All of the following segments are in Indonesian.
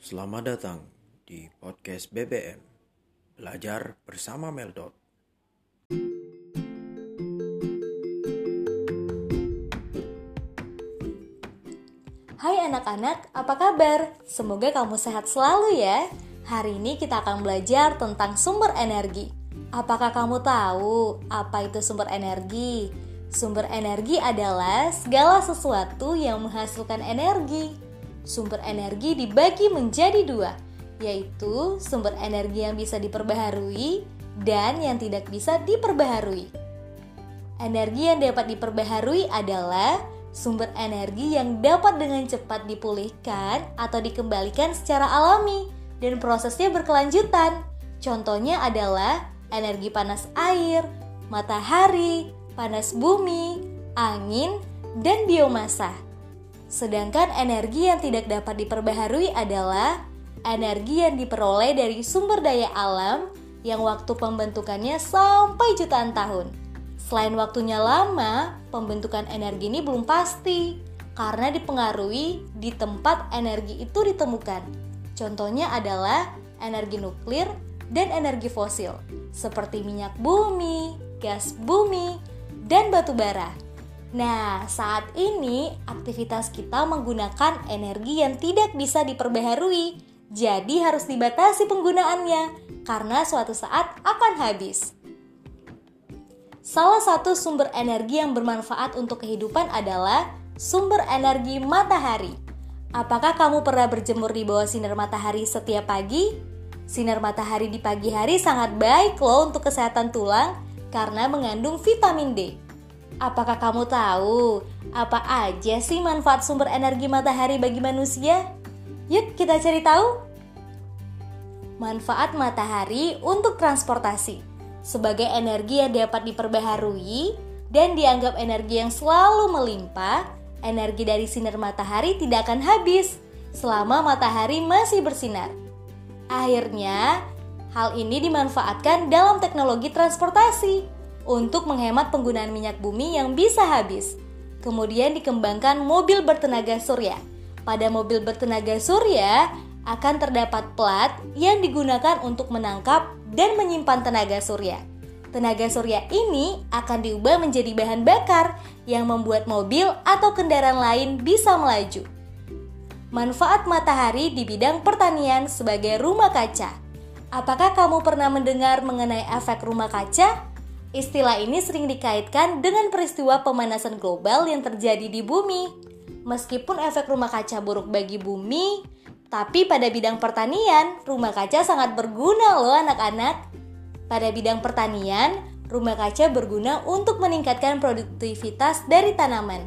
Selamat datang di podcast BBM Belajar bersama Meldot. Hai anak-anak, apa kabar? Semoga kamu sehat selalu ya. Hari ini kita akan belajar tentang sumber energi. Apakah kamu tahu apa itu sumber energi? Sumber energi adalah segala sesuatu yang menghasilkan energi. Sumber energi dibagi menjadi dua, yaitu sumber energi yang bisa diperbaharui dan yang tidak bisa diperbaharui. Energi yang dapat diperbaharui adalah sumber energi yang dapat dengan cepat dipulihkan atau dikembalikan secara alami dan prosesnya berkelanjutan. Contohnya adalah energi panas air, matahari, panas bumi, angin, dan biomasa. Sedangkan energi yang tidak dapat diperbaharui adalah energi yang diperoleh dari sumber daya alam yang waktu pembentukannya sampai jutaan tahun. Selain waktunya lama, pembentukan energi ini belum pasti karena dipengaruhi di tempat energi itu ditemukan. Contohnya adalah energi nuklir dan energi fosil, seperti minyak bumi, gas bumi, dan batu bara. Nah, saat ini aktivitas kita menggunakan energi yang tidak bisa diperbaharui, jadi harus dibatasi penggunaannya karena suatu saat akan habis. Salah satu sumber energi yang bermanfaat untuk kehidupan adalah sumber energi matahari. Apakah kamu pernah berjemur di bawah sinar matahari setiap pagi? Sinar matahari di pagi hari sangat baik loh untuk kesehatan tulang karena mengandung vitamin D. Apakah kamu tahu apa aja sih manfaat sumber energi matahari bagi manusia? Yuk kita cari tahu. Manfaat matahari untuk transportasi sebagai energi yang dapat diperbaharui dan dianggap energi yang selalu melimpah, energi dari sinar matahari tidak akan habis selama matahari masih bersinar. Akhirnya, hal ini dimanfaatkan dalam teknologi transportasi untuk menghemat penggunaan minyak bumi yang bisa habis. Kemudian dikembangkan mobil bertenaga surya. Pada mobil bertenaga surya akan terdapat plat yang digunakan untuk menangkap dan menyimpan tenaga surya. Tenaga surya ini akan diubah menjadi bahan bakar yang membuat mobil atau kendaraan lain bisa melaju. Manfaat matahari di bidang pertanian sebagai rumah kaca. Apakah kamu pernah mendengar mengenai efek rumah kaca? Istilah ini sering dikaitkan dengan peristiwa pemanasan global yang terjadi di bumi. Meskipun efek rumah kaca buruk bagi bumi, tapi pada bidang pertanian, rumah kaca sangat berguna loh anak-anak. Pada bidang pertanian, rumah kaca berguna untuk meningkatkan produktivitas dari tanaman.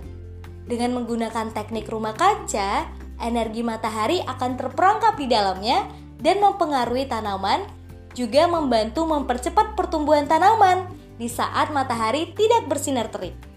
Dengan menggunakan teknik rumah kaca, energi matahari akan terperangkap di dalamnya dan mempengaruhi tanaman, juga membantu mempercepat pertumbuhan tanaman di saat matahari tidak bersinar terik.